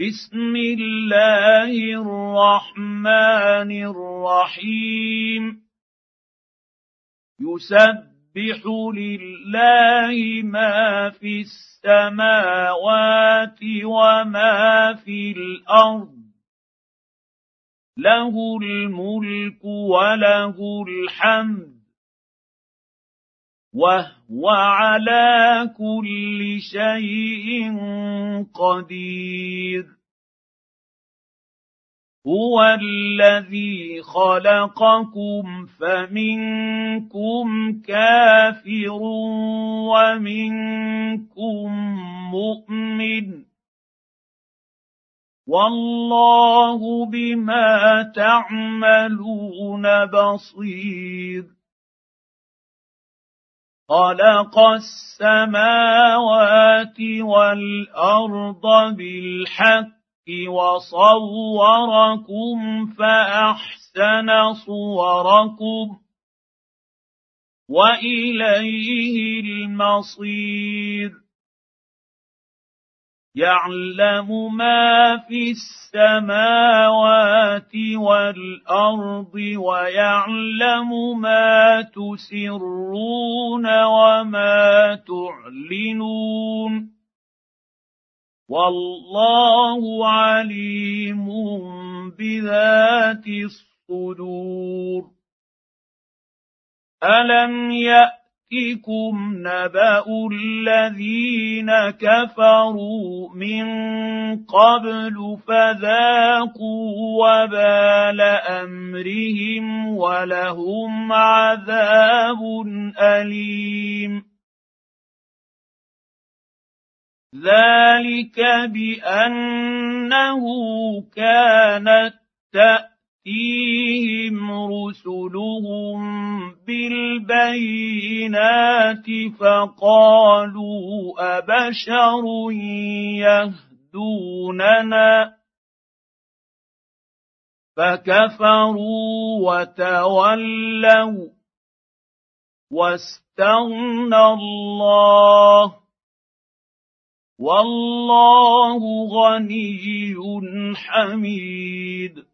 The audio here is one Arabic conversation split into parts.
بسم الله الرحمن الرحيم. يسبح لله ما في السماوات وما في الأرض. له الملك وله الحمد. وهو على كل شيء قدير هو الذي خلقكم فمنكم كافر ومنكم مؤمن والله بما تعملون بصير خلق السماوات والأرض بالحق وصوركم فأحسن صوركم وإليه المصير يعلم ما في السماوات والارض ويعلم ما تسرون وما تعلنون والله عليم بذات الصدور الم يأت ياتكم نبا الذين كفروا من قبل فذاقوا وبال امرهم ولهم عذاب اليم. ذلك بانه كانت تأتي تاتيهم رسلهم بالبينات فقالوا ابشر يهدوننا فكفروا وتولوا واستغنى الله والله غني حميد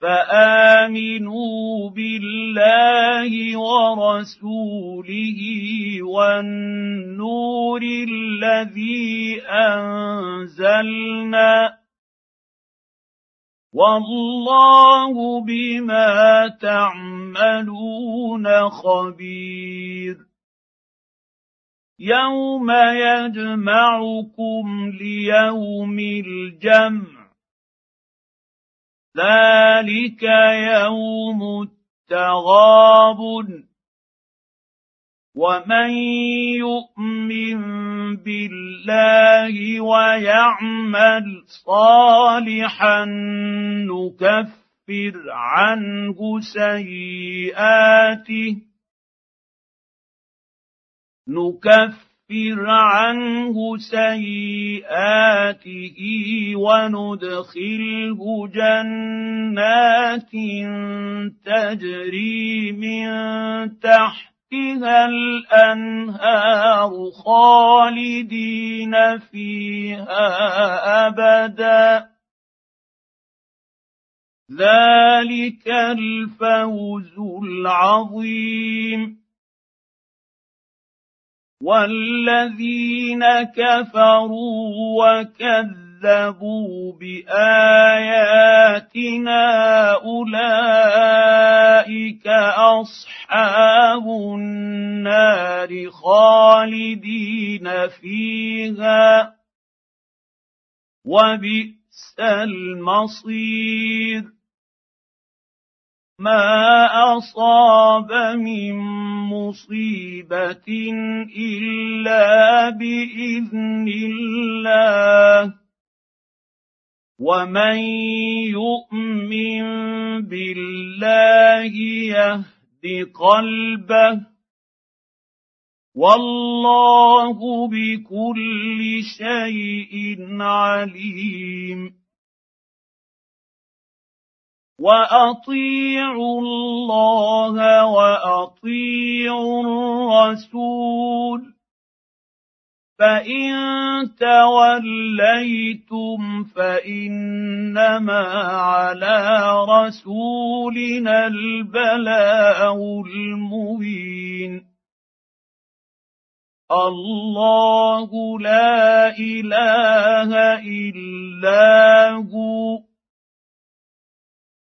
فامنوا بالله ورسوله والنور الذي انزلنا والله بما تعملون خبير يوم يجمعكم ليوم الجمع ذلك يوم التغاب ومن يؤمن بالله ويعمل صالحا نكفر عنه سيئاته نكفر نكفر عنه سيئاته وندخله جنات تجري من تحتها الأنهار خالدين فيها أبدا. ذلك الفوز العظيم. والذين كفروا وكذبوا باياتنا اولئك اصحاب النار خالدين فيها وبئس المصير ما اصاب من مصيبه الا باذن الله ومن يؤمن بالله يهد قلبه والله بكل شيء عليم واطيعوا الله واطيعوا الرسول فان توليتم فانما على رسولنا البلاغ المبين الله لا اله الا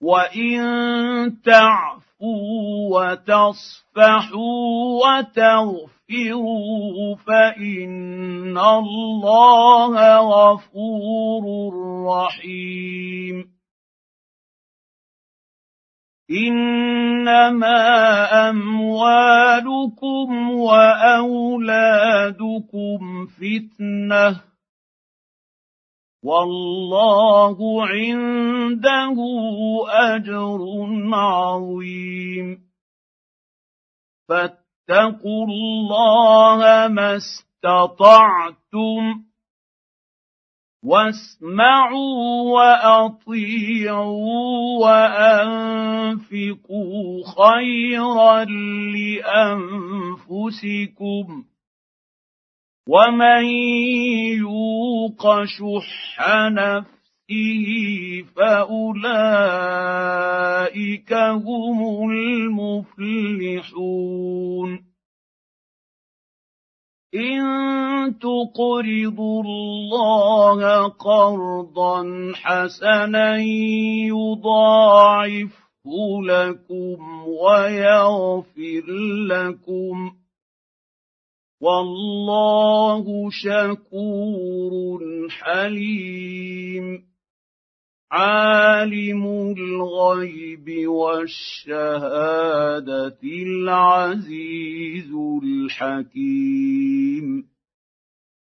وان تعفوا وتصفحوا وتغفروا فان الله غفور رحيم انما اموالكم واولادكم فتنه والله عنده اجر عظيم. فاتقوا الله ما استطعتم واسمعوا واطيعوا وانفقوا خيرا لانفسكم ومن يوق شح نفسه فاولئك هم المفلحون ان تقرضوا الله قرضا حسنا يضاعفه لكم ويغفر لكم والله شكور حليم. عالم الغيب والشهادة العزيز الحكيم.